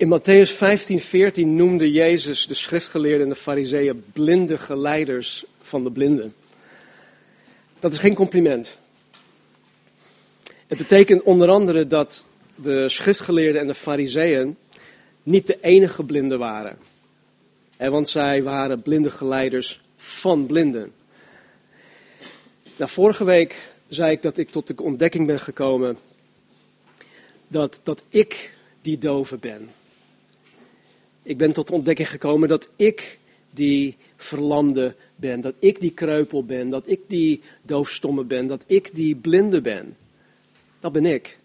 In Matthäus 15, 14 noemde Jezus de schriftgeleerden en de fariseeën blinde geleiders van de blinden. Dat is geen compliment. Het betekent onder andere dat de schriftgeleerden en de fariseeën niet de enige blinden waren. Want zij waren blinde geleiders van blinden. Nou, vorige week zei ik dat ik tot de ontdekking ben gekomen dat, dat ik die dove ben. Ik ben tot de ontdekking gekomen dat ik die verlamde ben, dat ik die kreupel ben, dat ik die doofstomme ben, dat ik die blinde ben. Dat ben ik.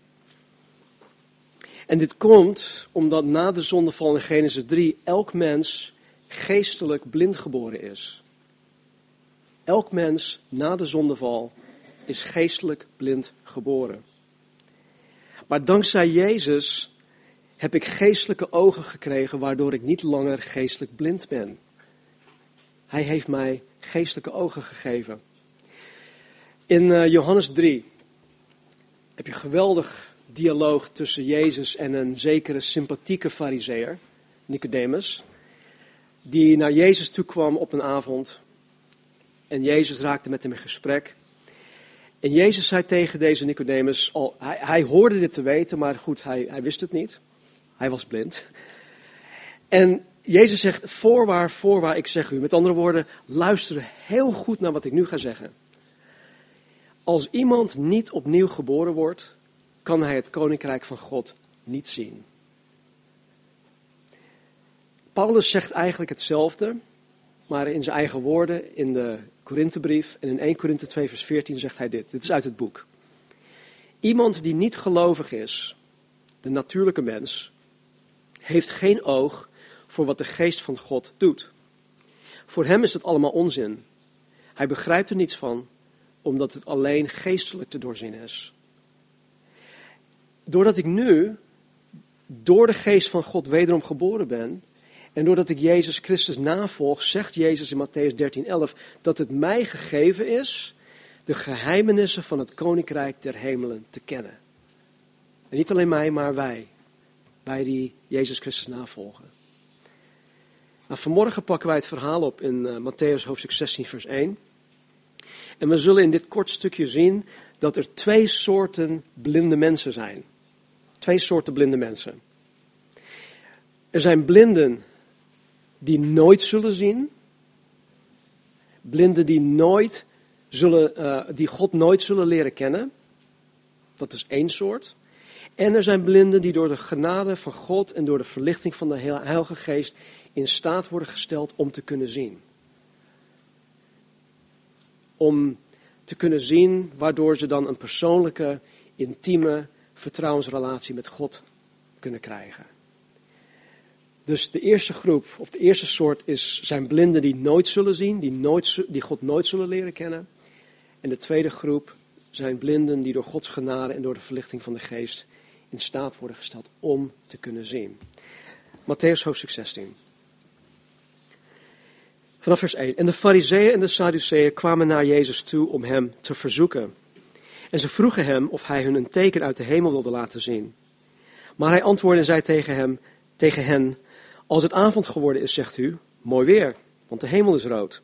En dit komt omdat na de zondeval in Genesis 3 elk mens geestelijk blind geboren is. Elk mens na de zondeval is geestelijk blind geboren. Maar dankzij Jezus heb ik geestelijke ogen gekregen waardoor ik niet langer geestelijk blind ben. Hij heeft mij geestelijke ogen gegeven. In uh, Johannes 3 heb je een geweldig dialoog tussen Jezus en een zekere sympathieke fariseer, Nicodemus, die naar Jezus toe kwam op een avond. En Jezus raakte met hem in gesprek. En Jezus zei tegen deze Nicodemus, al, hij, hij hoorde dit te weten, maar goed, hij, hij wist het niet. Hij was blind. En Jezus zegt, voorwaar, voorwaar, ik zeg u. Met andere woorden, luister heel goed naar wat ik nu ga zeggen. Als iemand niet opnieuw geboren wordt, kan hij het koninkrijk van God niet zien. Paulus zegt eigenlijk hetzelfde, maar in zijn eigen woorden in de Korinthebrief en in 1 Korinthe 2 vers 14 zegt hij dit. Dit is uit het boek. Iemand die niet gelovig is, de natuurlijke mens, heeft geen oog voor wat de geest van God doet. Voor hem is het allemaal onzin. Hij begrijpt er niets van, omdat het alleen geestelijk te doorzien is. Doordat ik nu door de geest van God wederom geboren ben, en doordat ik Jezus Christus navolg, zegt Jezus in Matthäus 13:11 dat het mij gegeven is de geheimenissen van het koninkrijk der hemelen te kennen. En niet alleen mij, maar wij, wij die Jezus Christus navolgen. Nou, vanmorgen pakken wij het verhaal op in uh, Matthäus hoofdstuk 16, vers 1. En we zullen in dit kort stukje zien dat er twee soorten blinde mensen zijn. Twee soorten blinde mensen. Er zijn blinden die nooit zullen zien. Blinden die, nooit zullen, uh, die God nooit zullen leren kennen. Dat is één soort. En er zijn blinden die door de genade van God en door de verlichting van de Heilige Geest in staat worden gesteld om te kunnen zien. Om te kunnen zien waardoor ze dan een persoonlijke, intieme vertrouwensrelatie met God kunnen krijgen. Dus de eerste groep, of de eerste soort, is, zijn blinden die nooit zullen zien, die, nooit, die God nooit zullen leren kennen. En de tweede groep zijn blinden die door Gods genade en door de verlichting van de geest in staat worden gesteld om te kunnen zien. Matthäus hoofdstuk 16. Vanaf vers 1. En de fariseeën en de sadduceeën kwamen naar Jezus toe om hem te verzoeken. En ze vroegen hem of hij hun een teken uit de hemel wilde laten zien. Maar hij antwoordde en zei tegen, hem, tegen hen, als het avond geworden is, zegt u, mooi weer, want de hemel is rood.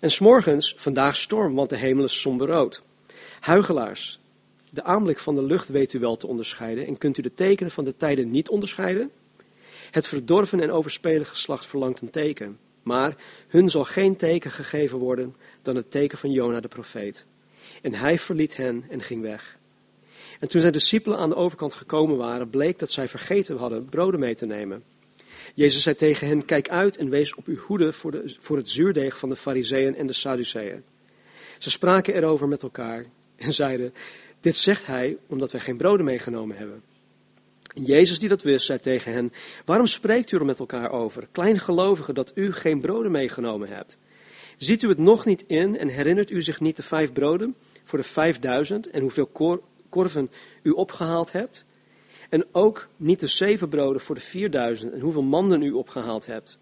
En s'morgens, vandaag storm, want de hemel is somberrood. Huigelaars, de aanblik van de lucht weet u wel te onderscheiden en kunt u de tekenen van de tijden niet onderscheiden? Het verdorven en overspelen geslacht verlangt een teken, maar hun zal geen teken gegeven worden dan het teken van Jona de profeet. En hij verliet hen en ging weg. En toen zijn discipelen aan de overkant gekomen waren, bleek dat zij vergeten hadden broden mee te nemen. Jezus zei tegen hen, kijk uit en wees op uw hoede voor, de, voor het zuurdeeg van de fariseeën en de sadduceeën. Ze spraken erover met elkaar en zeiden, dit zegt hij omdat wij geen broden meegenomen hebben. En Jezus die dat wist, zei tegen hen, waarom spreekt u er met elkaar over, kleingelovigen, dat u geen broden meegenomen hebt? Ziet u het nog niet in en herinnert u zich niet de vijf broden voor de vijfduizend en hoeveel korven u opgehaald hebt? En ook niet de zeven broden voor de vierduizend en hoeveel manden u opgehaald hebt.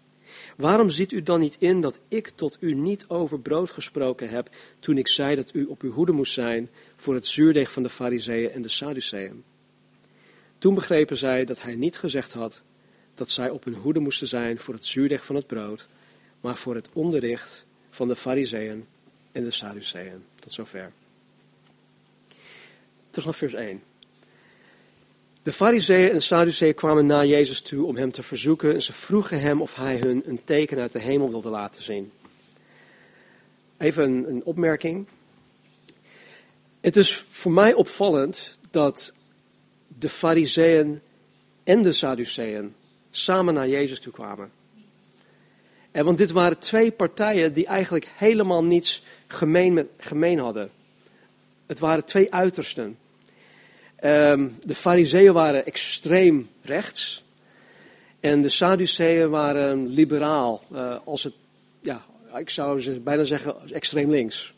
Waarom ziet u dan niet in dat ik tot u niet over brood gesproken heb toen ik zei dat u op uw hoede moest zijn voor het zuurdeeg van de fariseeën en de sadduceeën? Toen begrepen zij dat hij niet gezegd had dat zij op hun hoede moesten zijn voor het zuurdeeg van het brood, maar voor het onderricht van de Fariseeën en de Sadduceeën. Tot zover. Terug naar vers 1. De Fariseeën en Sadduceeën kwamen naar Jezus toe om hem te verzoeken en ze vroegen hem of hij hun een teken uit de hemel wilde laten zien. Even een opmerking. Het is voor mij opvallend dat de Fariseeën en de Sadduceeën samen naar Jezus toe kwamen. En want dit waren twee partijen die eigenlijk helemaal niets gemeen, gemeen hadden. Het waren twee uitersten. Ehm, de Fariseeën waren extreem rechts. En de Sadduceeën waren liberaal. Uh, als het, ja, ik zou bijna zeggen extreem links.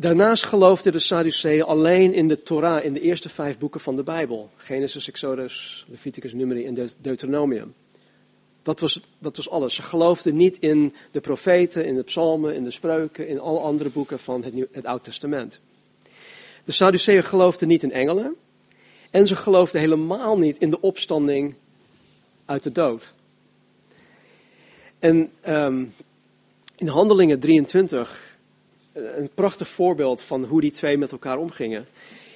Daarnaast geloofden de Sadduceeën alleen in de Torah, in de eerste vijf boeken van de Bijbel. Genesis, Exodus, Leviticus, Numeri en Deuteronomium. Dat was, dat was alles. Ze geloofden niet in de profeten, in de psalmen, in de spreuken, in alle andere boeken van het, het Oud Testament. De Sadduceeën geloofden niet in engelen. En ze geloofden helemaal niet in de opstanding uit de dood. En um, in Handelingen 23 een prachtig voorbeeld van hoe die twee met elkaar omgingen.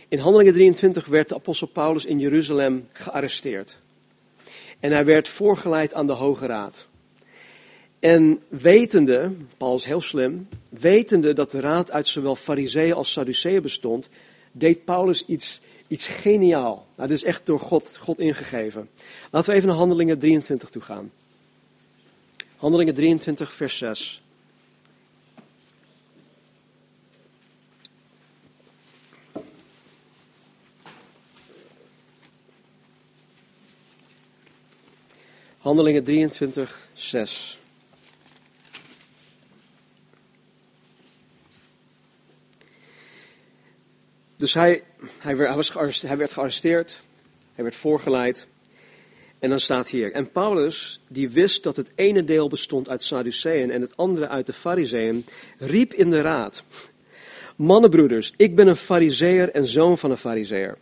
In Handelingen 23 werd de apostel Paulus in Jeruzalem gearresteerd. En hij werd voorgeleid aan de Hoge Raad. En wetende, Paulus is heel slim, wetende dat de raad uit zowel fariseeën als sadduceeën bestond, deed Paulus iets, iets geniaal. Nou, dit is echt door God, God ingegeven. Laten we even naar Handelingen 23 toe gaan. Handelingen 23, vers 6. Handelingen 23, 6. Dus hij, hij, werd, hij, werd gearresteerd, hij werd voorgeleid. En dan staat hier, en Paulus, die wist dat het ene deel bestond uit Sadduceeën en het andere uit de Fariseeën, riep in de raad, mannenbroeders, ik ben een Fariseer en zoon van een Fariseer.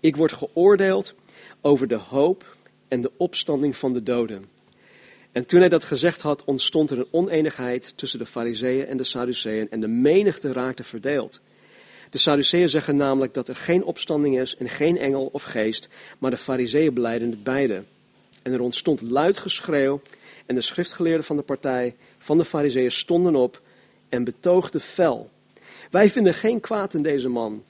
Ik word geoordeeld over de hoop en de opstanding van de doden. En toen hij dat gezegd had, ontstond er een oneenigheid tussen de Fariseeën en de Sadduceeën en de menigte raakte verdeeld. De Sadduceeën zeggen namelijk dat er geen opstanding is en geen engel of geest, maar de Fariseeën beleiden het beide. En er ontstond luid geschreeuw en de schriftgeleerden van de partij van de Fariseeën stonden op en betoogden fel. Wij vinden geen kwaad in deze man.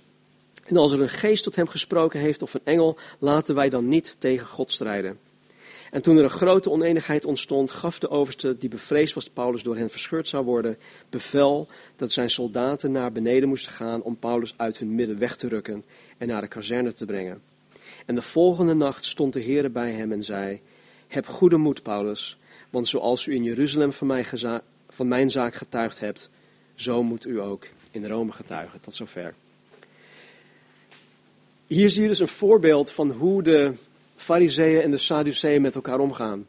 En als er een geest tot hem gesproken heeft of een engel, laten wij dan niet tegen God strijden. En toen er een grote oneenigheid ontstond, gaf de overste, die bevreesd was dat Paulus door hen verscheurd zou worden, bevel dat zijn soldaten naar beneden moesten gaan om Paulus uit hun midden weg te rukken en naar de kazerne te brengen. En de volgende nacht stond de Heer bij hem en zei, heb goede moed, Paulus, want zoals u in Jeruzalem van mijn zaak getuigd hebt, zo moet u ook in Rome getuigen. Tot zover. Hier zie je dus een voorbeeld van hoe de Fariseeën en de Sadduceeën met elkaar omgaan.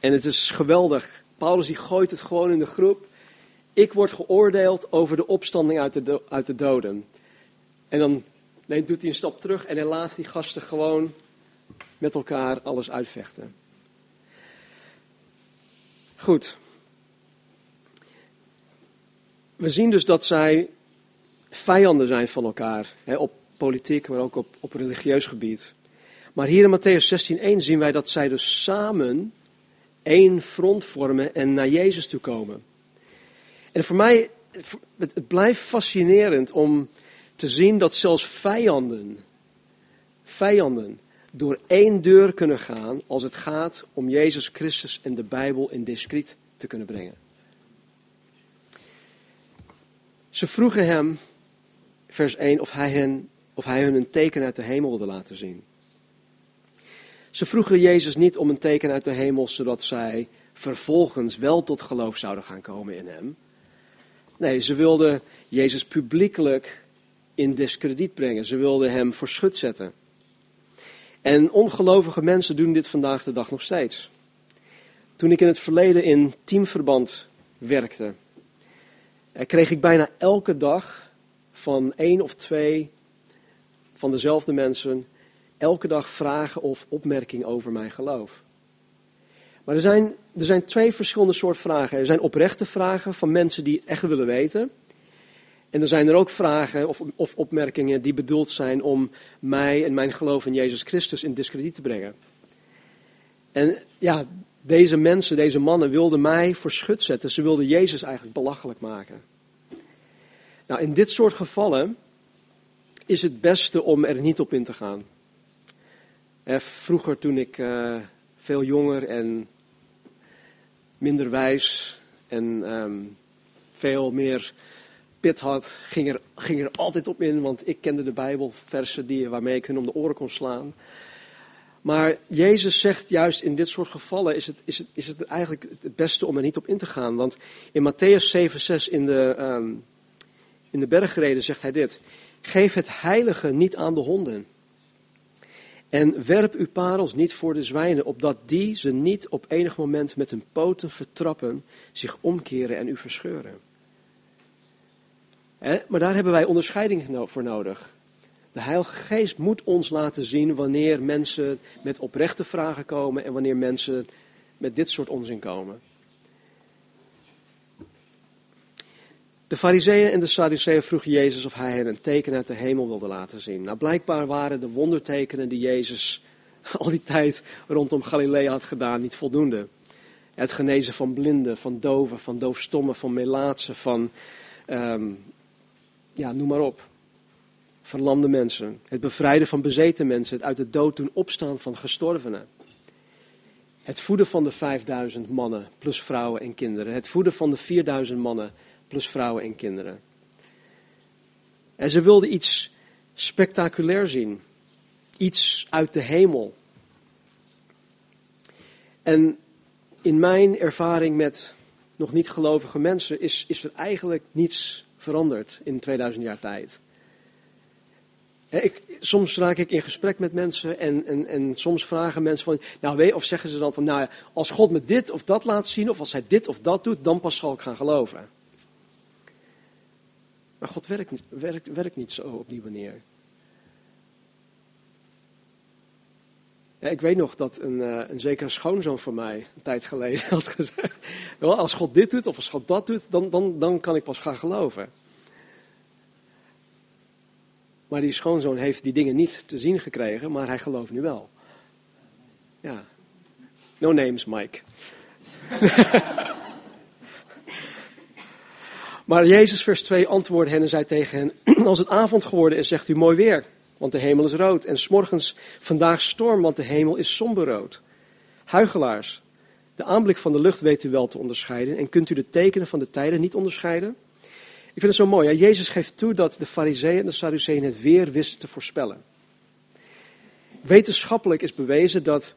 En het is geweldig. Paulus die gooit het gewoon in de groep. Ik word geoordeeld over de opstanding uit de, uit de doden. En dan doet hij een stap terug en hij laat die gasten gewoon met elkaar alles uitvechten. Goed. We zien dus dat zij vijanden zijn van elkaar. Hè, op politiek, maar ook op, op religieus gebied. Maar hier in Matthäus 16:1 zien wij dat zij dus samen één front vormen en naar Jezus toe komen. En voor mij, het, het blijft fascinerend om te zien dat zelfs vijanden, vijanden, door één deur kunnen gaan als het gaat om Jezus Christus en de Bijbel in discreet te kunnen brengen. Ze vroegen hem, vers 1, of hij hen of hij hun een teken uit de hemel wilde laten zien. Ze vroegen Jezus niet om een teken uit de hemel, zodat zij vervolgens wel tot geloof zouden gaan komen in hem. Nee, ze wilden Jezus publiekelijk in discrediet brengen. Ze wilden hem voor schut zetten. En ongelovige mensen doen dit vandaag de dag nog steeds. Toen ik in het verleden in teamverband werkte, eh, kreeg ik bijna elke dag van één of twee van dezelfde mensen elke dag vragen of opmerkingen over mijn geloof. Maar er zijn, er zijn twee verschillende soorten vragen. Er zijn oprechte vragen van mensen die echt willen weten. En er zijn er ook vragen of, of opmerkingen die bedoeld zijn om mij en mijn geloof in Jezus Christus in discrediet te brengen. En ja, deze mensen, deze mannen wilden mij voor schut zetten. Ze wilden Jezus eigenlijk belachelijk maken. Nou, in dit soort gevallen is het beste om er niet op in te gaan. Vroeger, toen ik uh, veel jonger en minder wijs en um, veel meer pit had, ging er, ging er altijd op in, want ik kende de Bijbelversen die, waarmee ik hun om de oren kon slaan. Maar Jezus zegt juist in dit soort gevallen is het, is het, is het eigenlijk het beste om er niet op in te gaan. Want in Matthäus 7,6 in de, um, in de bergreden zegt hij dit. Geef het heilige niet aan de honden. En werp uw parels niet voor de zwijnen, opdat die ze niet op enig moment met hun poten vertrappen, zich omkeren en u verscheuren. maar daar hebben wij onderscheiding voor nodig. De Heilige Geest moet ons laten zien wanneer mensen met oprechte vragen komen en wanneer mensen met dit soort onzin komen. De fariseeën en de Sadduceeën vroegen Jezus of hij hen een teken uit de hemel wilde laten zien. Nou, blijkbaar waren de wondertekenen die Jezus al die tijd rondom Galilea had gedaan niet voldoende. Het genezen van blinden, van doven, van doofstommen, van melaatsen, van, um, ja, noem maar op. Verlamde mensen. Het bevrijden van bezeten mensen. Het uit de dood doen opstaan van gestorvenen. Het voeden van de 5000 mannen, plus vrouwen en kinderen. Het voeden van de 4000 mannen, plus vrouwen en kinderen. En ze wilden iets spectaculair zien. Iets uit de hemel. En in mijn ervaring met nog niet gelovige mensen is, is er eigenlijk niets veranderd in 2000 jaar tijd. Ik, soms raak ik in gesprek met mensen en, en, soms vragen mensen van, nou weet, of zeggen ze dan van, nou als God me dit of dat laat zien, of als hij dit of dat doet, dan pas zal ik gaan geloven. Maar God werkt, werkt, werkt niet zo op die manier. Ja, ik weet nog dat een, uh, een zekere schoonzoon van mij een tijd geleden had gezegd: Als God dit doet of als God dat doet, dan, dan, dan kan ik pas gaan geloven. Maar die schoonzoon heeft die dingen niet te zien gekregen, maar hij gelooft nu wel. Ja. No names, Mike. Maar Jezus, vers 2, antwoordde hen en zei tegen hen: Als het avond geworden is, zegt u mooi weer, want de hemel is rood. En s'morgens vandaag storm, want de hemel is somberrood. Huigelaars, de aanblik van de lucht weet u wel te onderscheiden. En kunt u de tekenen van de tijden niet onderscheiden? Ik vind het zo mooi. Jezus geeft toe dat de Fariseeën en de Sadduceeën het weer wisten te voorspellen. Wetenschappelijk is bewezen dat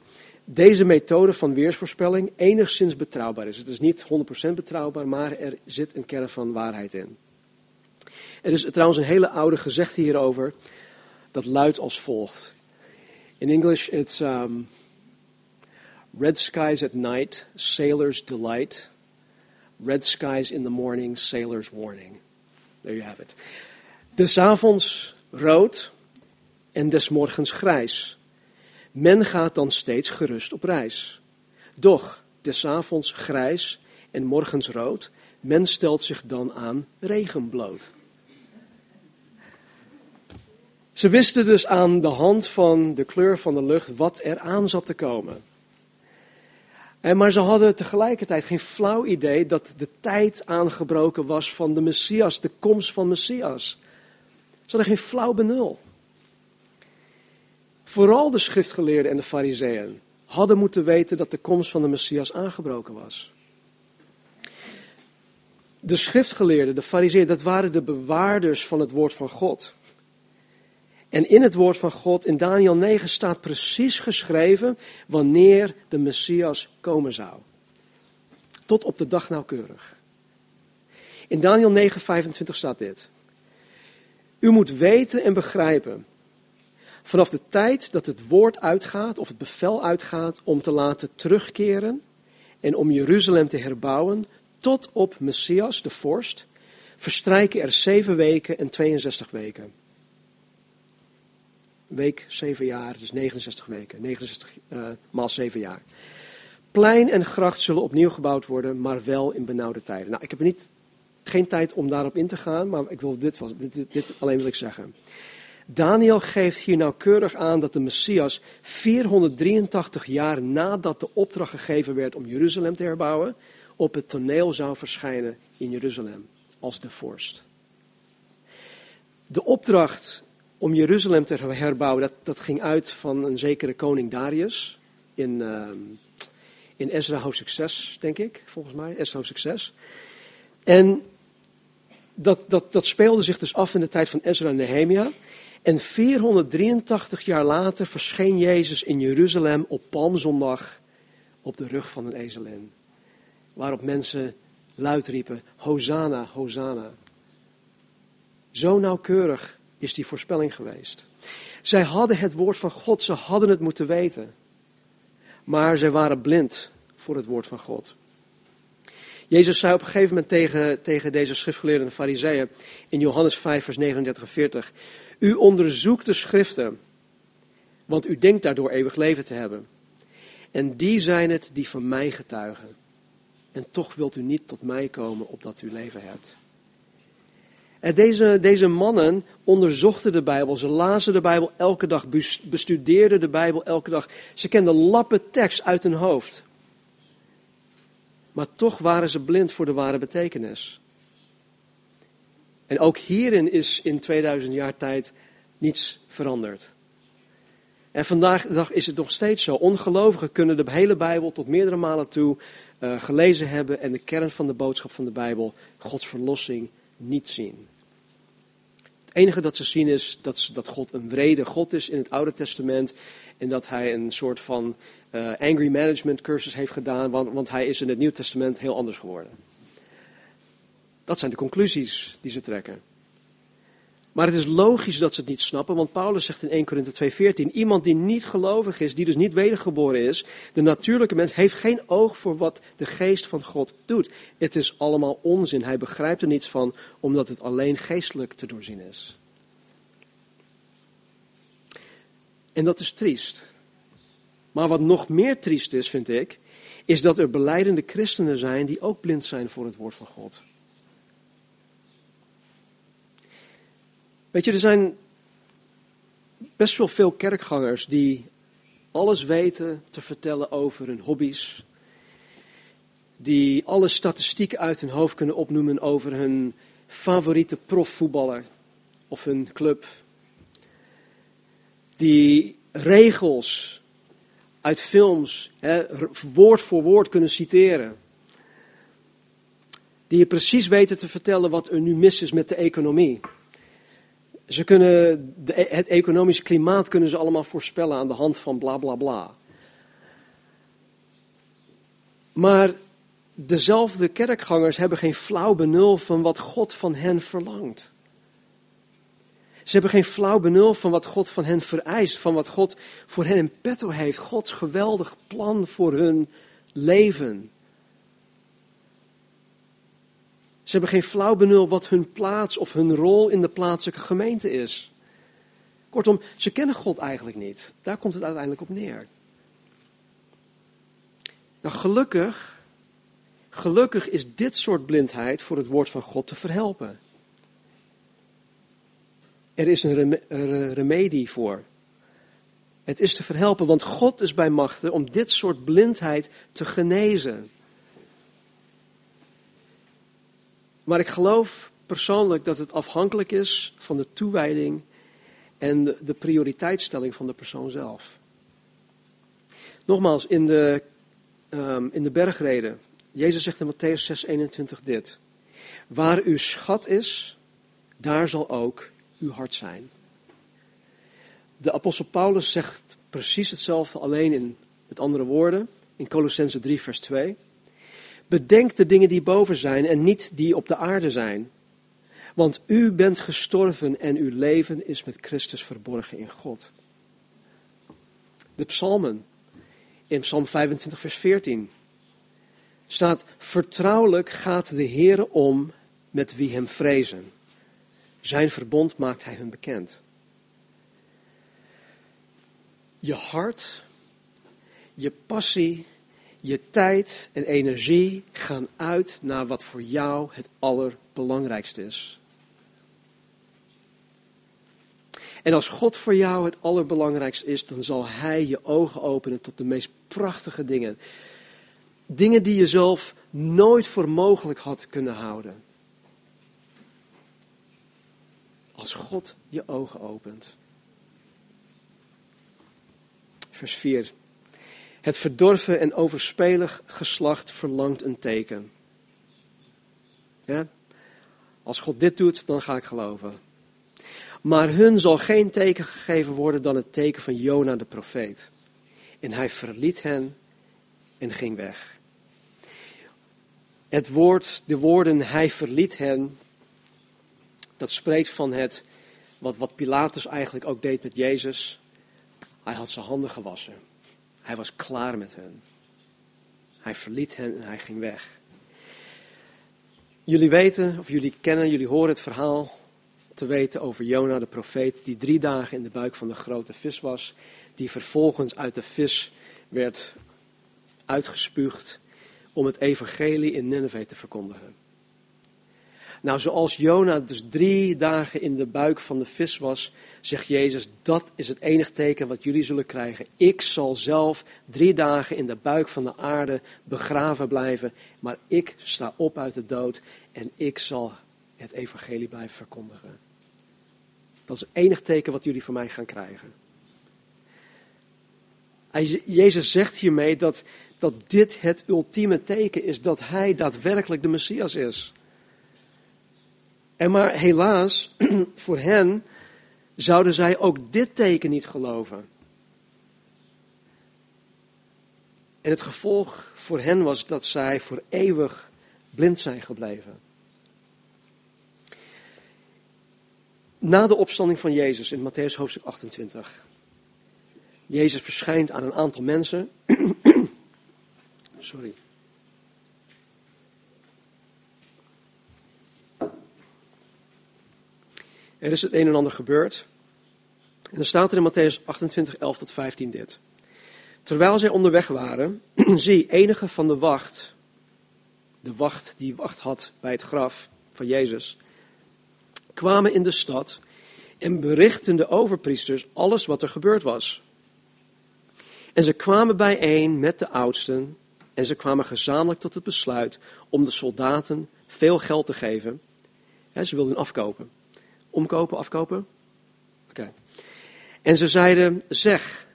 deze methode van weersvoorspelling enigszins betrouwbaar is. Het is niet 100% betrouwbaar, maar er zit een kern van waarheid in. Er is trouwens een hele oude gezegde hierover, dat luidt als volgt. In English it's um, red skies at night, sailors delight. Red skies in the morning, sailors warning. There you have it. Des avonds rood en des morgens grijs. Men gaat dan steeds gerust op reis. Doch, des avonds grijs en morgens rood, men stelt zich dan aan regen bloot. Ze wisten dus aan de hand van de kleur van de lucht wat er aan zat te komen. En maar ze hadden tegelijkertijd geen flauw idee dat de tijd aangebroken was van de Messias, de komst van Messias. Ze hadden geen flauw benul. Vooral de schriftgeleerden en de fariseeën hadden moeten weten dat de komst van de Messias aangebroken was. De schriftgeleerden, de fariseeën, dat waren de bewaarders van het woord van God. En in het woord van God, in Daniel 9, staat precies geschreven wanneer de Messias komen zou. Tot op de dag nauwkeurig. In Daniel 9, 25 staat dit. U moet weten en begrijpen Vanaf de tijd dat het woord uitgaat, of het bevel uitgaat om te laten terugkeren en om Jeruzalem te herbouwen, tot op Messias, de vorst, verstrijken er zeven weken en 62 weken. week 7 jaar, dus 69 weken. 69 uh, maal 7 jaar. Plein en gracht zullen opnieuw gebouwd worden, maar wel in benauwde tijden. Nou, ik heb niet, geen tijd om daarop in te gaan, maar ik wil dit, dit, dit alleen wil ik zeggen. Daniel geeft hier nauwkeurig aan dat de Messias 483 jaar nadat de opdracht gegeven werd om Jeruzalem te herbouwen, op het toneel zou verschijnen in Jeruzalem als de vorst. De opdracht om Jeruzalem te herbouwen, dat, dat ging uit van een zekere koning Darius in, uh, in Ezra hoofdstuk 6, denk ik, volgens mij, Ezra hoofdstuk 6. En dat, dat, dat speelde zich dus af in de tijd van Ezra en Nehemia. En 483 jaar later verscheen Jezus in Jeruzalem op Palmzondag op de rug van een ezelin. Waarop mensen luid riepen, Hosanna, Hosanna. Zo nauwkeurig is die voorspelling geweest. Zij hadden het woord van God, ze hadden het moeten weten. Maar zij waren blind voor het woord van God. Jezus zei op een gegeven moment tegen, tegen deze schriftgeleerden en fariseeën in Johannes 5 vers 39 en 40. U onderzoekt de schriften, want u denkt daardoor eeuwig leven te hebben. En die zijn het die van mij getuigen. En toch wilt u niet tot mij komen opdat u leven hebt. En deze, deze mannen onderzochten de Bijbel, ze lazen de Bijbel elke dag, bestudeerden de Bijbel elke dag. Ze kenden lappen tekst uit hun hoofd. Maar toch waren ze blind voor de ware betekenis. En ook hierin is in 2000 jaar tijd niets veranderd. En vandaag de dag is het nog steeds zo. Ongelovigen kunnen de hele Bijbel tot meerdere malen toe uh, gelezen hebben en de kern van de boodschap van de Bijbel, Gods verlossing, niet zien. Het enige dat ze zien is dat, dat God een wrede God is in het Oude Testament en dat hij een soort van uh, angry management cursus heeft gedaan, want, want hij is in het Nieuw Testament heel anders geworden. Dat zijn de conclusies die ze trekken. Maar het is logisch dat ze het niet snappen, want Paulus zegt in 1 Korinthe 2:14, iemand die niet gelovig is, die dus niet wedergeboren is, de natuurlijke mens, heeft geen oog voor wat de geest van God doet. Het is allemaal onzin, hij begrijpt er niets van, omdat het alleen geestelijk te doorzien is. En dat is triest. Maar wat nog meer triest is, vind ik, is dat er beleidende christenen zijn die ook blind zijn voor het woord van God. Weet je, er zijn best wel veel kerkgangers die alles weten te vertellen over hun hobby's. Die alle statistieken uit hun hoofd kunnen opnoemen over hun favoriete profvoetballer of hun club. Die regels uit films woord voor woord kunnen citeren. Die je precies weten te vertellen wat er nu mis is met de economie. Ze kunnen de, e-, het economische klimaat kunnen ze allemaal voorspellen aan de hand van bla bla bla. Maar dezelfde kerkgangers hebben geen flauw benul van wat God van hen verlangt. Ze hebben geen flauw benul van wat God van hen vereist, van wat God voor hen in petto heeft. Gods geweldig plan voor hun leven. Ze hebben geen flauw benul wat hun plaats of hun rol in de plaatselijke gemeente is. Kortom, ze kennen God eigenlijk niet. Daar komt het uiteindelijk op neer. Nou, gelukkig, gelukkig is dit soort blindheid voor het woord van God te verhelpen. Er is een remedie voor. Het is te verhelpen, want God is bij machten om dit soort blindheid te genezen. Maar ik geloof persoonlijk dat het afhankelijk is van de toewijding en de, prioriteitsstelling van de persoon zelf. Nogmaals, in de, um, in de bergreden, Jezus zegt in Matthäus 6, 21 dit. Waar uw schat is, daar zal ook uw hart zijn. De apostel Paulus zegt precies hetzelfde, alleen in met andere woorden, in Colossense 3, vers 2. Bedenk de dingen die boven zijn en niet die op de aarde zijn. Want u bent gestorven en uw leven is met Christus verborgen in God. De psalmen, in psalm 25, vers 14, staat, vertrouwelijk gaat de Heere om met wie hem vrezen. Zijn verbond maakt hij hun bekend. je hart, je passie, je tijd en energie gaan uit naar wat voor jou het allerbelangrijkste is. En als God voor jou het allerbelangrijkste is, dan zal Hij je ogen openen tot de meest prachtige dingen. Dingen die je zelf nooit voor mogelijk had kunnen houden. Als God je ogen opent. Vers 4. Het verdorven en overspelig geslacht verlangt een teken. Ja? Als God dit doet, dan ga ik geloven. Maar hun zal geen teken gegeven worden dan het teken van Jona de profeet. En hij verliet hen en ging weg. Het woord, de woorden hij verliet hen, dat spreekt van het, wat, wat Pilatus eigenlijk ook deed met Jezus. Hij had zijn handen gewassen. Hij was klaar met hen. Hij verliet hen en hij ging weg. Jullie weten, of jullie kennen, jullie horen het verhaal te weten over Jona de profeet, die drie dagen in de buik van de grote vis was, die vervolgens uit de vis werd uitgespuugd om het evangelie in Nineveh te verkondigen. Nou, zoals Jona dus drie dagen in de buik van de vis was, zegt Jezus, dat is het enige teken wat jullie zullen krijgen. Ik zal zelf drie dagen in de buik van de aarde begraven blijven, maar ik sta op uit de dood en ik zal het evangelie blijven verkondigen. Dat is het enige teken wat jullie van mij gaan krijgen. Jezus zegt hiermee dat, dat dit het ultieme teken is dat hij daadwerkelijk de Messias is. En maar helaas, voor hen zouden zij ook dit teken niet geloven. En het gevolg voor hen was dat zij voor eeuwig blind zijn gebleven. Na de opstanding van Jezus in Matthäus hoofdstuk 28. Jezus verschijnt aan een aantal mensen. Sorry. Er is het een en ander gebeurd. En dan staat er in Matthäus 28, 11 tot 15 dit. Terwijl zij onderweg waren, zie enige van de wacht, de wacht die wacht had bij het graf van Jezus, kwamen in de stad en berichten de overpriesters alles wat er gebeurd was. En ze kwamen bijeen met de oudsten en ze kwamen gezamenlijk tot het besluit om de soldaten veel geld te geven. ze wilden afkopen. Omkopen, afkopen? Oké. En ze zeiden, zeg,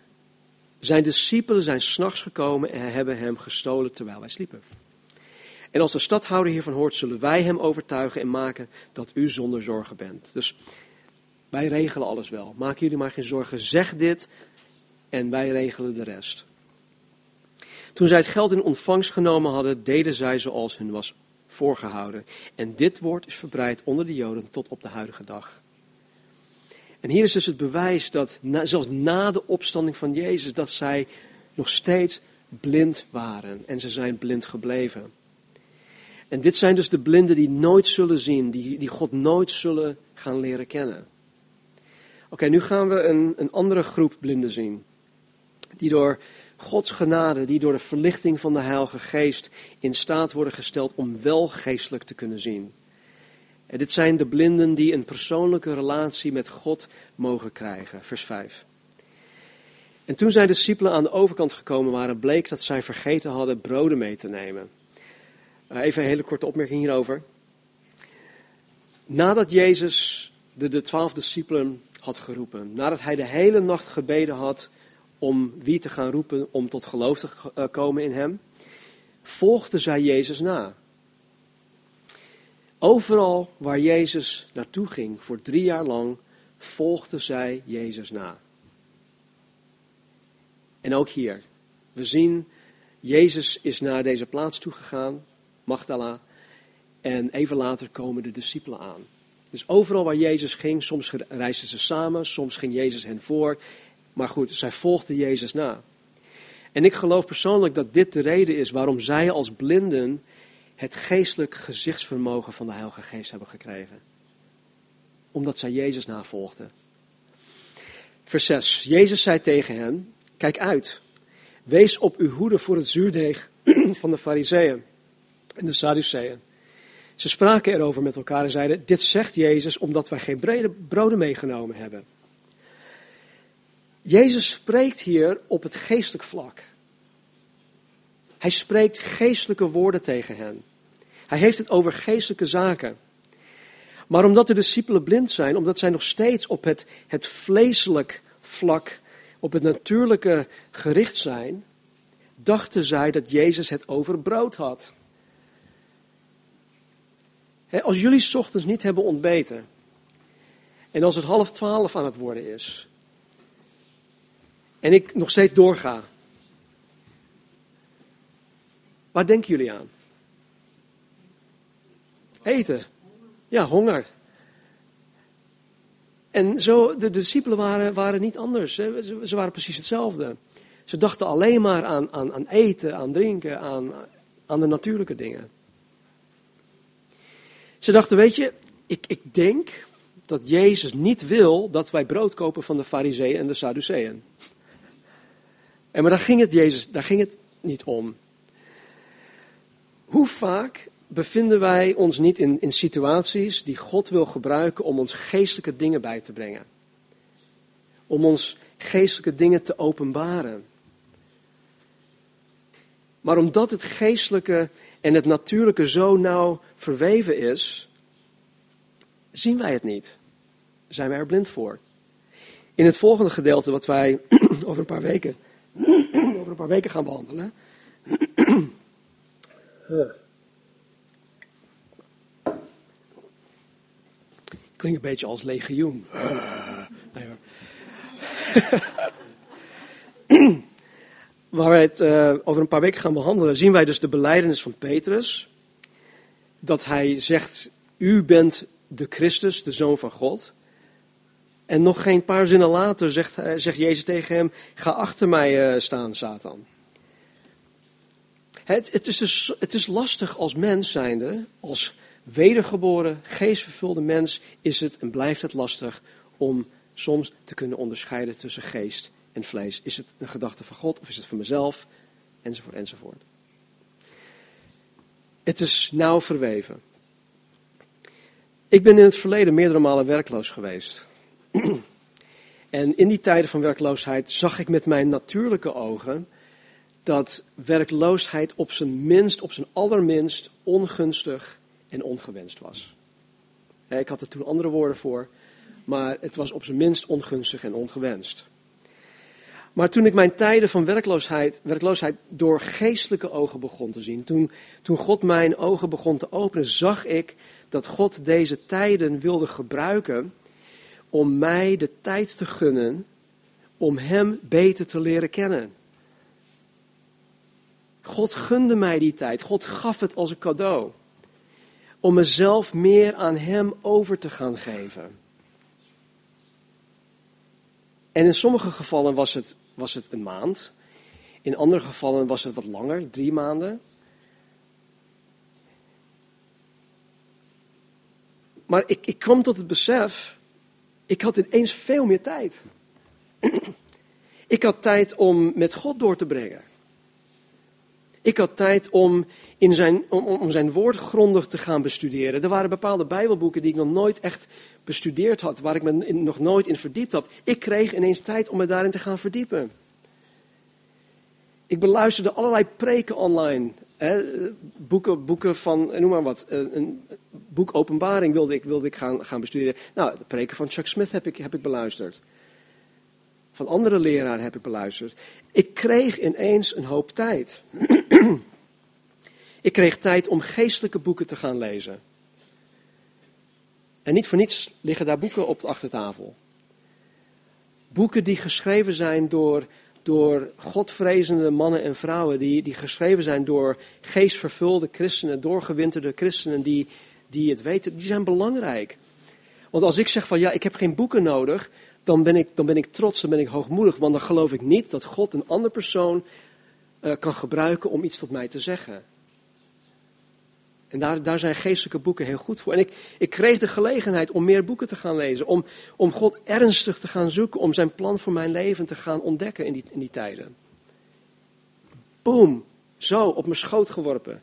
zijn discipelen zijn s'nachts gekomen en hebben hem gestolen terwijl wij sliepen. En als de stadhouder hiervan hoort, zullen wij hem overtuigen en maken dat u zonder zorgen bent. Dus wij regelen alles wel. Maak jullie maar geen zorgen. Zeg dit en wij regelen de rest. Toen zij het geld in ontvangst genomen hadden, deden zij zoals hun was voorgehouden. En dit woord is verbreid onder de Joden tot op de huidige dag. En hier is dus het bewijs dat zelfs na de opstanding van Jezus, dat zij nog steeds blind waren. En ze zijn blind gebleven. En dit zijn dus de blinden die nooit zullen zien, die, die God nooit zullen gaan leren kennen. Oké, nu gaan we een, een andere groep blinden zien. Die door Gods genade, die door de verlichting van de Heilige Geest in staat worden gesteld om wel geestelijk te kunnen zien. En dit zijn de blinden die een persoonlijke relatie met God mogen krijgen. Vers 5. En toen zijn discipelen aan de overkant gekomen waren, bleek dat zij vergeten hadden broden mee te nemen. Eh, even een hele korte opmerking hierover. Nadat Jezus de, de twaalf discipelen had geroepen, nadat hij de hele nacht gebeden had om wie te gaan roepen om tot geloof te eh, komen in hem, volgde zij Jezus na. Overal waar Jezus naartoe ging voor drie jaar lang, volgde zij Jezus na. En ook hier, we zien, Jezus is naar deze plaats toegegaan, Magdala, en even later komen de discipelen aan. Dus overal waar Jezus ging, soms reisden ze samen, soms ging Jezus hen voor, maar goed, zij volgden Jezus na. En ik geloof persoonlijk dat dit de reden is waarom zij als blinden het geestelijk gezichtsvermogen van de Heilige Geest hebben gekregen. Omdat zij Jezus navolgden. Vers 6. Jezus zei tegen hen, Kijk uit. Wees op uw hoede voor het zuurdeeg van de Fariseeën en de Sadduceeën. Ze spraken erover met elkaar en zeiden: Dit zegt Jezus omdat wij geen brede broden meegenomen hebben. Jezus spreekt hier op het geestelijk vlak. Hij spreekt geestelijke woorden tegen hen. Hij heeft het over geestelijke zaken. Maar omdat de discipelen blind zijn, omdat zij nog steeds op het, het vleeselijk vlak, op het natuurlijke gericht zijn, dachten zij dat Jezus het over brood had. als jullie ochtends niet hebben ontbeten, en als het half twaalf aan het worden is, en ik nog steeds doorga, waar denken jullie aan? Eten. Ja, honger. En zo, de, discipelen waren, waren niet anders. Ze, waren precies hetzelfde. Ze dachten alleen maar aan, aan, aan eten, aan drinken, aan, aan de natuurlijke dingen. Ze dachten, weet je, ik, ik denk dat Jezus niet wil dat wij brood kopen van de fariseeën en de sadduceeën. En maar daar ging het Jezus, daar ging het niet om. Hoe vaak bevinden wij ons niet in, in situaties die God wil gebruiken om ons geestelijke dingen bij te brengen? Om ons geestelijke dingen te openbaren. Maar omdat het geestelijke en het natuurlijke zo nauw verweven is, zien wij het niet. Zijn wij er blind voor. In het volgende gedeelte, wat wij over een paar weken, over een paar weken gaan behandelen. Klinkt een beetje als legioen. Waar wij het uh, over een paar weken gaan behandelen, zien wij dus de beleidenis van Petrus. Dat hij zegt, u bent de Christus, de Zoon van God. En nog geen paar zinnen later zegt, zegt Jezus tegen hem, ga achter mij uh, staan, Satan. Het, het, is dus, het is lastig als mens zijnde, als wedergeboren, geestvervulde mens, is het en blijft het lastig om soms te kunnen onderscheiden tussen geest en vlees. Is het een gedachte van God of is het van mezelf? Enzovoort, enzovoort. Het is nauw verweven. Ik ben in het verleden meerdere malen werkloos geweest. en in die tijden van werkloosheid zag ik met mijn natuurlijke ogen dat werkloosheid op zijn minst, op zijn allerminst ongunstig en ongewenst was. Ik had er toen andere woorden voor, maar het was op zijn minst ongunstig en ongewenst. Maar toen ik mijn tijden van werkloosheid, werkloosheid door geestelijke ogen begon te zien, toen, toen God mijn ogen begon te openen, zag ik dat God deze tijden wilde gebruiken om mij de tijd te gunnen om Hem beter te leren kennen. God gunde mij die tijd. God gaf het als een cadeau. Om mezelf meer aan Hem over te gaan geven. En in sommige gevallen was het, was het een maand. In andere gevallen was het wat langer, drie maanden. Maar ik, ik kwam tot het besef, ik had ineens veel meer tijd. ik had tijd om met God door te brengen. Ik had tijd om, in zijn, om, om zijn woord grondig te gaan bestuderen. Er waren bepaalde Bijbelboeken die ik nog nooit echt bestudeerd had, waar ik me nog nooit in verdiept had. Ik kreeg ineens tijd om me daarin te gaan verdiepen. Ik beluisterde allerlei preken online. Boeken, boeken van, noem maar wat, een boek Openbaring wilde ik, wilde ik gaan, gaan bestuderen. Nou, de preken van Chuck Smith heb ik, heb ik beluisterd. Van andere leraren heb ik beluisterd. Ik kreeg ineens een hoop tijd. ik kreeg tijd om geestelijke boeken te gaan lezen. En niet voor niets liggen daar boeken op de achtertafel. Boeken die geschreven zijn door, door godvrezende mannen en vrouwen. Die, die geschreven zijn door geestvervulde christenen, doorgewinterde christenen die, die het weten. Die zijn belangrijk. Want als ik zeg van ja, ik heb geen boeken nodig, dan ben ik, dan ben ik trots, dan ben ik hoogmoedig. Want dan geloof ik niet dat God een andere persoon uh, kan gebruiken om iets tot mij te zeggen. En daar, daar zijn geestelijke boeken heel goed voor. En ik, ik kreeg de gelegenheid om meer boeken te gaan lezen. Om, om God ernstig te gaan zoeken. Om zijn plan voor mijn leven te gaan ontdekken in die, in die tijden. Boom. Zo, op mijn schoot geworpen.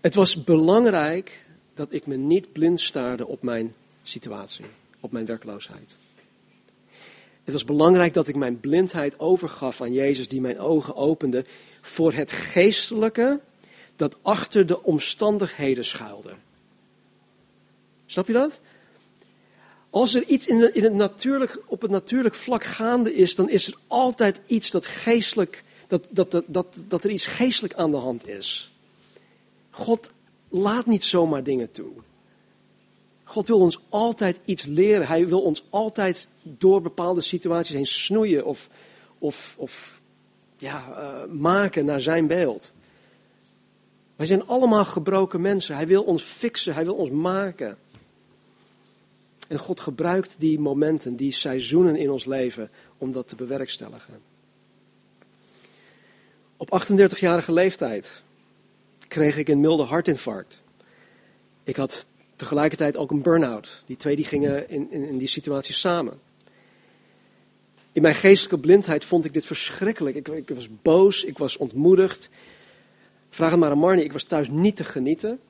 Het was belangrijk dat ik me niet blind staarde op mijn situatie, op mijn werkloosheid. Het was belangrijk dat ik mijn blindheid overgaf aan Jezus, die mijn ogen opende voor het geestelijke dat achter de omstandigheden schuilde. Snap je dat? Als er iets in, in het natuurlijk, op het natuurlijk vlak gaande is, dan is er altijd iets dat geestelijk, dat, dat, dat, dat, dat er iets geestelijk aan de hand is. God laat niet zomaar dingen toe. God wil ons altijd iets leren. Hij wil ons altijd door bepaalde situaties heen snoeien of, of, of ja, uh, maken naar zijn beeld. Wij zijn allemaal gebroken mensen. Hij wil ons fixen, hij wil ons maken. En God gebruikt die momenten, die seizoenen in ons leven om dat te bewerkstelligen. Op 38-jarige leeftijd kreeg ik een milde hartinfarct. Ik had tegelijkertijd ook een burn-out. Die twee die gingen in, in, in die situatie samen. In mijn geestelijke blindheid vond ik dit verschrikkelijk. Ik, ik, was boos, ik was ontmoedigd. Vraag het maar aan Marnie, ik was thuis niet te genieten.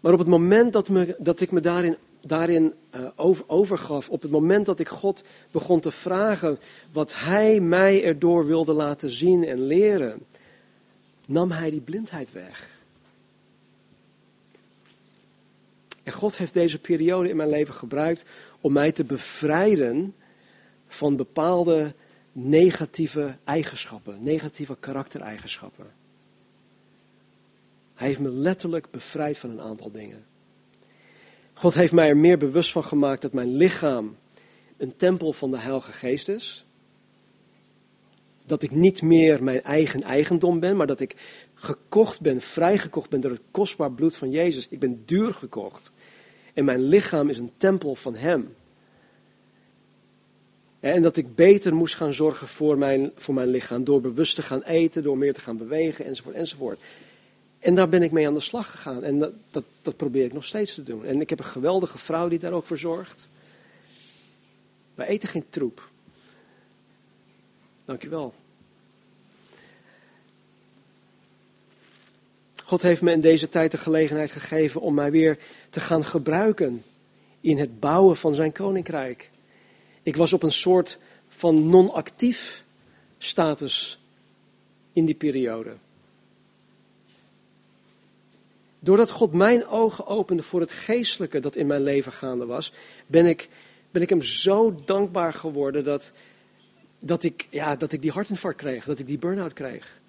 Maar op het moment dat, me, dat ik me daarin, daarin uh, over, overgaf, op het moment dat ik God begon te vragen wat Hij mij erdoor wilde laten zien en leren, nam Hij die blindheid weg. En God heeft deze periode in mijn leven gebruikt om mij te bevrijden van bepaalde negatieve eigenschappen, negatieve karaktereigenschappen. Hij heeft me letterlijk bevrijd van een aantal dingen. God heeft mij er meer bewust van gemaakt dat mijn lichaam een tempel van de Heilige Geest is. Dat ik niet meer mijn eigen eigendom ben, maar dat ik gekocht ben, vrijgekocht ben door het kostbaar bloed van Jezus. Ik ben duur gekocht. En mijn lichaam is een tempel van Hem. En dat ik beter moest gaan zorgen voor mijn, voor mijn lichaam. Door bewust te gaan eten, door meer te gaan bewegen, enzovoort, enzovoort. En daar ben ik mee aan de slag gegaan. En dat, dat, dat probeer ik nog steeds te doen. En ik heb een geweldige vrouw die daar ook voor zorgt. Wij eten geen troep. Dankjewel. God heeft me in deze tijd de gelegenheid gegeven om mij weer te gaan gebruiken in het bouwen van zijn koninkrijk. Ik was op een soort van non-actief status in die periode. Doordat God mijn ogen opende voor het geestelijke dat in mijn leven gaande was, ben ik, ben ik hem zo dankbaar geworden dat, dat, ik, ja, dat ik die hartinfarct kreeg, dat ik die burn-out kreeg.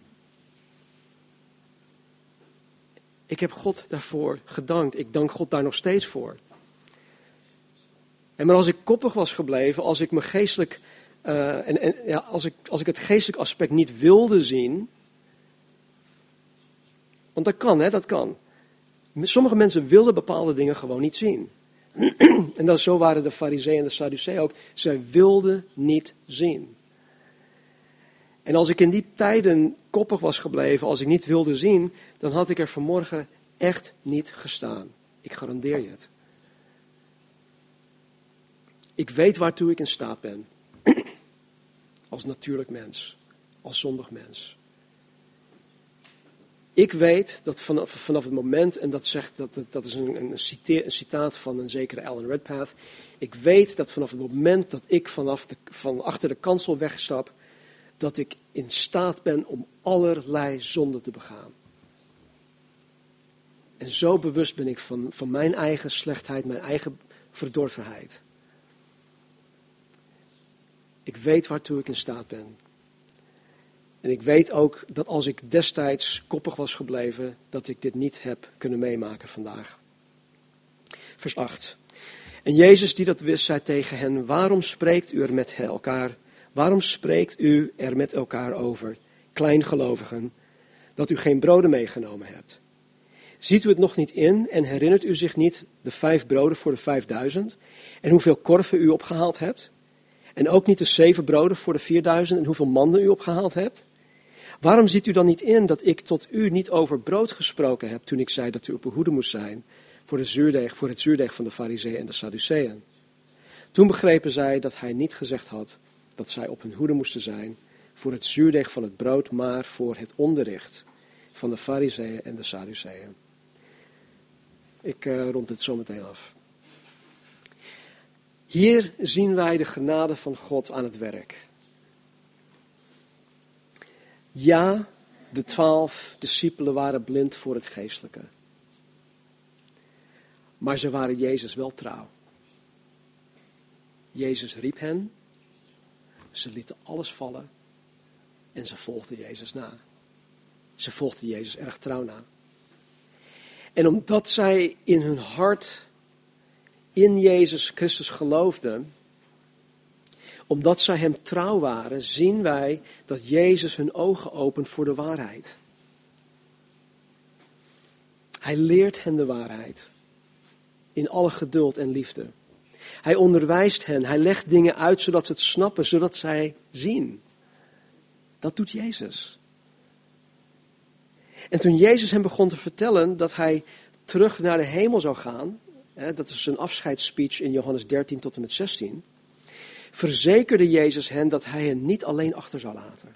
Ik heb God daarvoor gedankt. Ik dank God daar nog steeds voor. En maar als ik koppig was gebleven, als ik me geestelijk, uh, en, en, ja, als, ik, als ik het geestelijk aspect niet wilde zien, want dat kan, hè, dat kan. Sommige mensen wilden bepaalde dingen gewoon niet zien. en dan, zo waren de fariseeën en de sadduceeën ook. Zij wilden niet zien. En als ik in die tijden koppig was gebleven, als ik niet wilde zien, dan had ik er vanmorgen echt niet gestaan. Ik garandeer je het. Ik weet waartoe ik in staat ben. Als natuurlijk mens, als zondig mens. Ik weet dat vanaf, vanaf het moment, en dat, zegt, dat, dat is een, een, een citaat van een zekere Alan Redpath. Ik weet dat vanaf het moment dat ik vanaf de, van achter de kansel wegstap, dat ik in staat ben om allerlei zonden te begaan. En zo bewust ben ik van, van mijn eigen slechtheid, mijn eigen verdorvenheid. Ik weet waartoe ik in staat ben. En ik weet ook dat als ik destijds koppig was gebleven, dat ik dit niet heb kunnen meemaken vandaag. Vers 8. En Jezus die dat wist, zei tegen hen, waarom spreekt u er met elkaar, waarom spreekt u er met elkaar over, kleingelovigen, dat u geen broden meegenomen hebt? Ziet u het nog niet in en herinnert u zich niet de vijf broden voor de vijfduizend en hoeveel korven u opgehaald hebt? En ook niet de zeven broden voor de vierduizend en hoeveel mannen u opgehaald hebt? Waarom ziet u dan niet in dat ik tot u niet over brood gesproken heb toen ik zei dat u op uw hoede moest zijn voor, de zuurdeeg, voor het zuurdeeg van de fariseeën en de sadduceeën? Toen begrepen zij dat hij niet gezegd had dat zij op hun hoede moesten zijn voor het zuurdeeg van het brood, maar voor het onderricht van de fariseeën en de sadduceeën. Ik uh, rond dit zo meteen af. Hier zien wij de genade van God aan het werk. Ja, de twaalf discipelen waren blind voor het geestelijke. Maar ze waren Jezus wel trouw. Jezus riep hen, ze lieten alles vallen en ze volgden Jezus na. Ze volgden Jezus erg trouw na. En omdat zij in hun hart in Jezus Christus geloofden, omdat zij hem trouw waren, zien wij dat Jezus hun ogen opent voor de waarheid. Hij leert hen de waarheid. In alle geduld en liefde. Hij onderwijst hen. Hij legt dingen uit zodat ze het snappen, zodat zij zien. Dat doet Jezus. En toen Jezus hem begon te vertellen dat hij terug naar de hemel zou gaan, hè, dat is een afscheidsspeech in Johannes 13 tot en met 16, verzekerde Jezus hen dat hij hen niet alleen achter zou laten.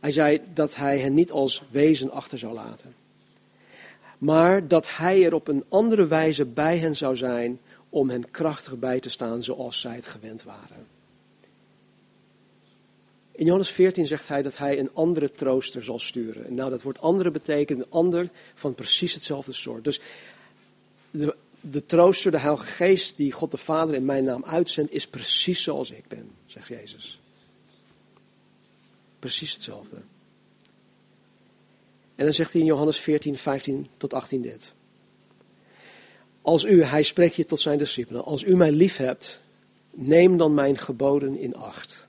Hij zei dat hij hen niet als wezen achter zou laten, maar dat hij er op een andere wijze bij hen zou zijn om hen krachtig bij te staan zoals zij het gewend waren. In Johannes 14 zegt hij dat hij een andere trooster zal sturen. Nou, dat woord andere betekent een ander van precies hetzelfde soort. Dus de, de trooster, de Heilige Geest die God de Vader in mijn naam uitzendt, is precies zoals ik ben, zegt Jezus. Precies hetzelfde. En dan zegt hij in Johannes 14, 15 tot 18 dit. Als u, hij spreekt hier tot zijn discipelen, als u mij lief hebt, neem dan mijn geboden in acht.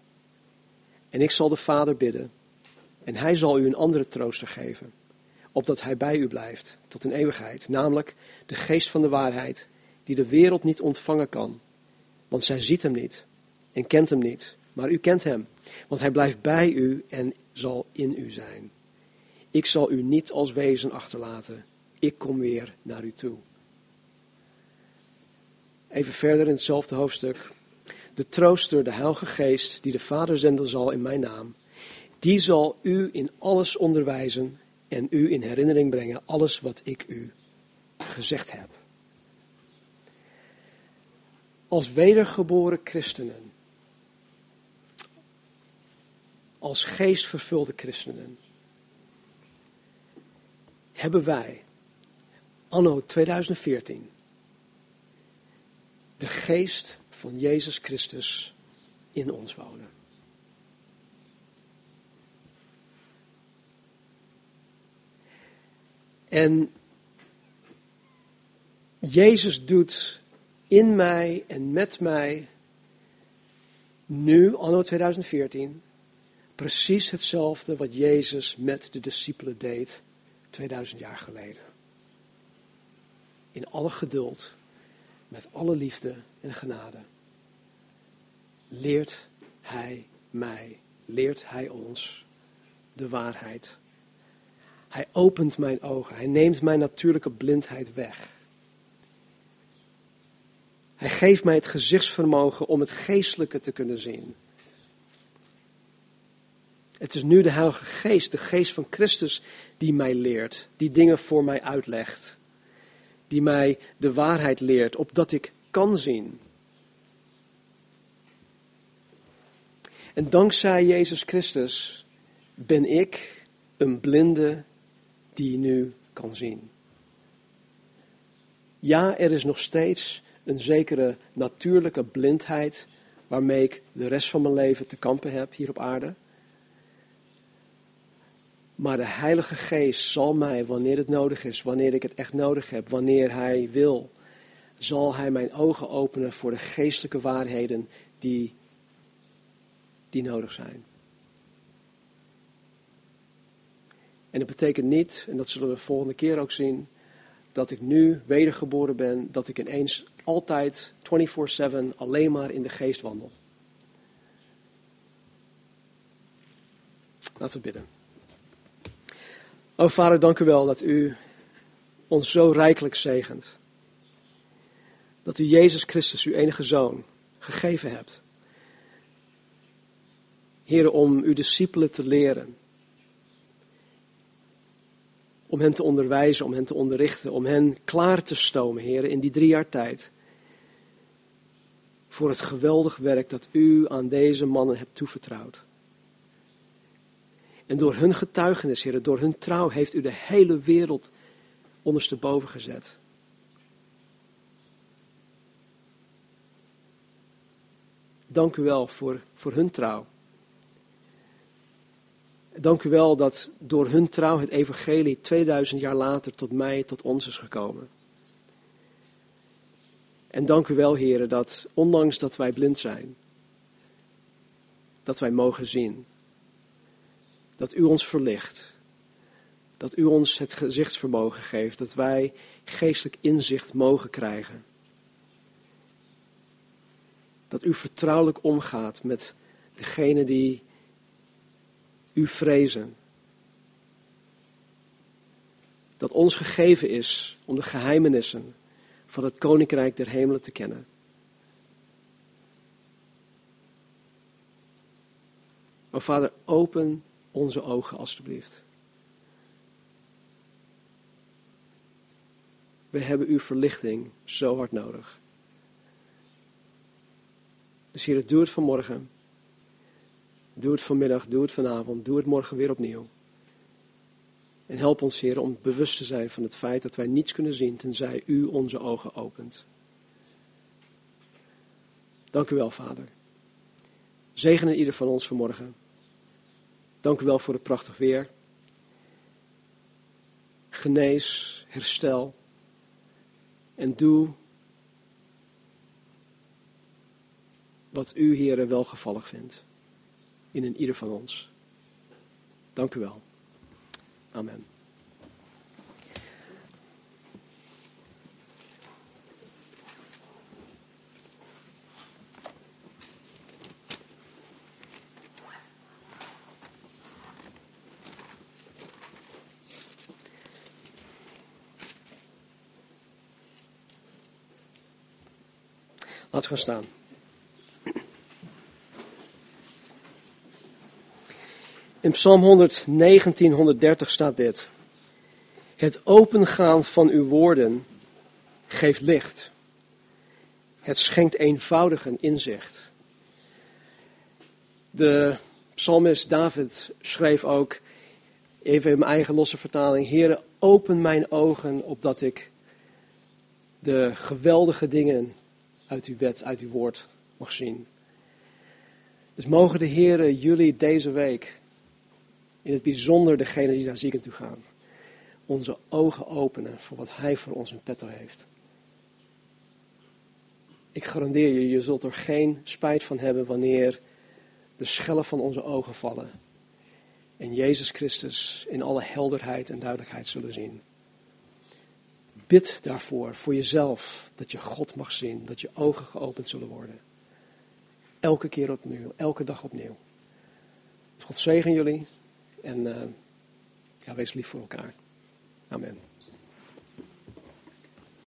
En ik zal de Vader bidden, en hij zal u een andere trooster geven, opdat hij bij u blijft tot een eeuwigheid, namelijk de geest van de waarheid, die de wereld niet ontvangen kan, want zij ziet hem niet en kent hem niet, maar u kent hem, want hij blijft bij u en zal in u zijn. Ik zal u niet als wezen achterlaten, ik kom weer naar u toe. Even verder in hetzelfde hoofdstuk, de trooster, de Heilige Geest, die de Vader zenden zal in mijn naam, die zal u in alles onderwijzen en u in herinnering brengen alles wat ik u gezegd heb. Als wedergeboren christenen, als geestvervulde christenen, hebben wij anno 2014 de geest van Jezus Christus in ons wonen. En Jezus doet in mij en met mij nu, anno 2014, precies hetzelfde wat Jezus met de discipelen deed 2000 jaar geleden. In alle geduld, met alle liefde en genade, leert Hij mij, leert Hij ons de waarheid. Hij opent mijn ogen, Hij neemt mijn natuurlijke blindheid weg. Hij geeft mij het gezichtsvermogen om het geestelijke te kunnen zien. Het is nu de Heilige Geest, de Geest van Christus, die mij leert, die dingen voor mij uitlegt, die mij de waarheid leert, opdat ik kan zien. En dankzij Jezus Christus ben ik een blinde die nu kan zien. Ja, er is nog steeds een zekere natuurlijke blindheid waarmee ik de rest van mijn leven te kampen heb hier op aarde. Maar de Heilige Geest zal mij, wanneer het nodig is, wanneer ik het echt nodig heb, wanneer Hij wil, zal Hij mijn ogen openen voor de geestelijke waarheden die, die nodig zijn. En dat betekent niet, en dat zullen we volgende keer ook zien, dat ik nu wedergeboren ben, dat ik ineens altijd 24/7 alleen maar in de geest wandel. Laten we bidden. O Vader, dank u wel dat u ons zo rijkelijk zegent. Dat u Jezus Christus, uw enige zoon, gegeven hebt. Heren, om uw discipelen te leren. Om hen te onderwijzen, om hen te onderrichten, om hen klaar te stomen, heren, in die drie jaar tijd. Voor het geweldig werk dat u aan deze mannen hebt toevertrouwd. En door hun getuigenis, heren, door hun trouw heeft u de hele wereld ondersteboven gezet. Dank u wel voor, voor hun trouw. Dank u wel dat door hun trouw het evangelie 2000 jaar later tot mij, tot ons is gekomen. En dank u wel, heren, dat ondanks dat wij blind zijn, dat wij mogen zien. Dat u ons verlicht. Dat u ons het gezichtsvermogen geeft. Dat wij geestelijk inzicht mogen krijgen. Dat u vertrouwelijk omgaat met degene die u vrezen. Dat ons gegeven is om de geheimenissen van het koninkrijk der hemelen te kennen. O Vader, open onze ogen alstublieft. We hebben uw verlichting zo hard nodig. Dus hier, doe het vanmorgen. Doe het vanmiddag, doe het vanavond, doe het morgen weer opnieuw. En help ons, Heer, om bewust te zijn van het feit dat wij niets kunnen zien tenzij U onze ogen opent. Dank u wel, Vader. Zegenen ieder van ons vanmorgen. Dank u wel voor het prachtig weer. Genees, herstel. En doe wat u, Heer, welgevallig vindt. In een ieder van ons. Dank u wel. Amen. Laten gaan staan. In Psalm 119, 130 staat dit. Het opengaan van uw woorden geeft licht. Het schenkt eenvoudigen inzicht. De psalmist David schreef ook, even in mijn eigen losse vertaling, Heere, open mijn ogen opdat ik de geweldige dingen uit uw wet, uit uw woord mag zien. Dus mogen de Heeren jullie deze week, in het bijzonder degene die naar zieken toe gaan, onze ogen openen voor wat Hij voor ons in petto heeft. Ik garandeer je, je zult er geen spijt van hebben wanneer de schellen van onze ogen vallen en Jezus Christus in alle helderheid en duidelijkheid zullen zien. Bid daarvoor, voor jezelf, dat je God mag zien, dat je ogen geopend zullen worden. Elke keer opnieuw, elke dag opnieuw. God zegen jullie en uh, ja, wees lief voor elkaar. Amen.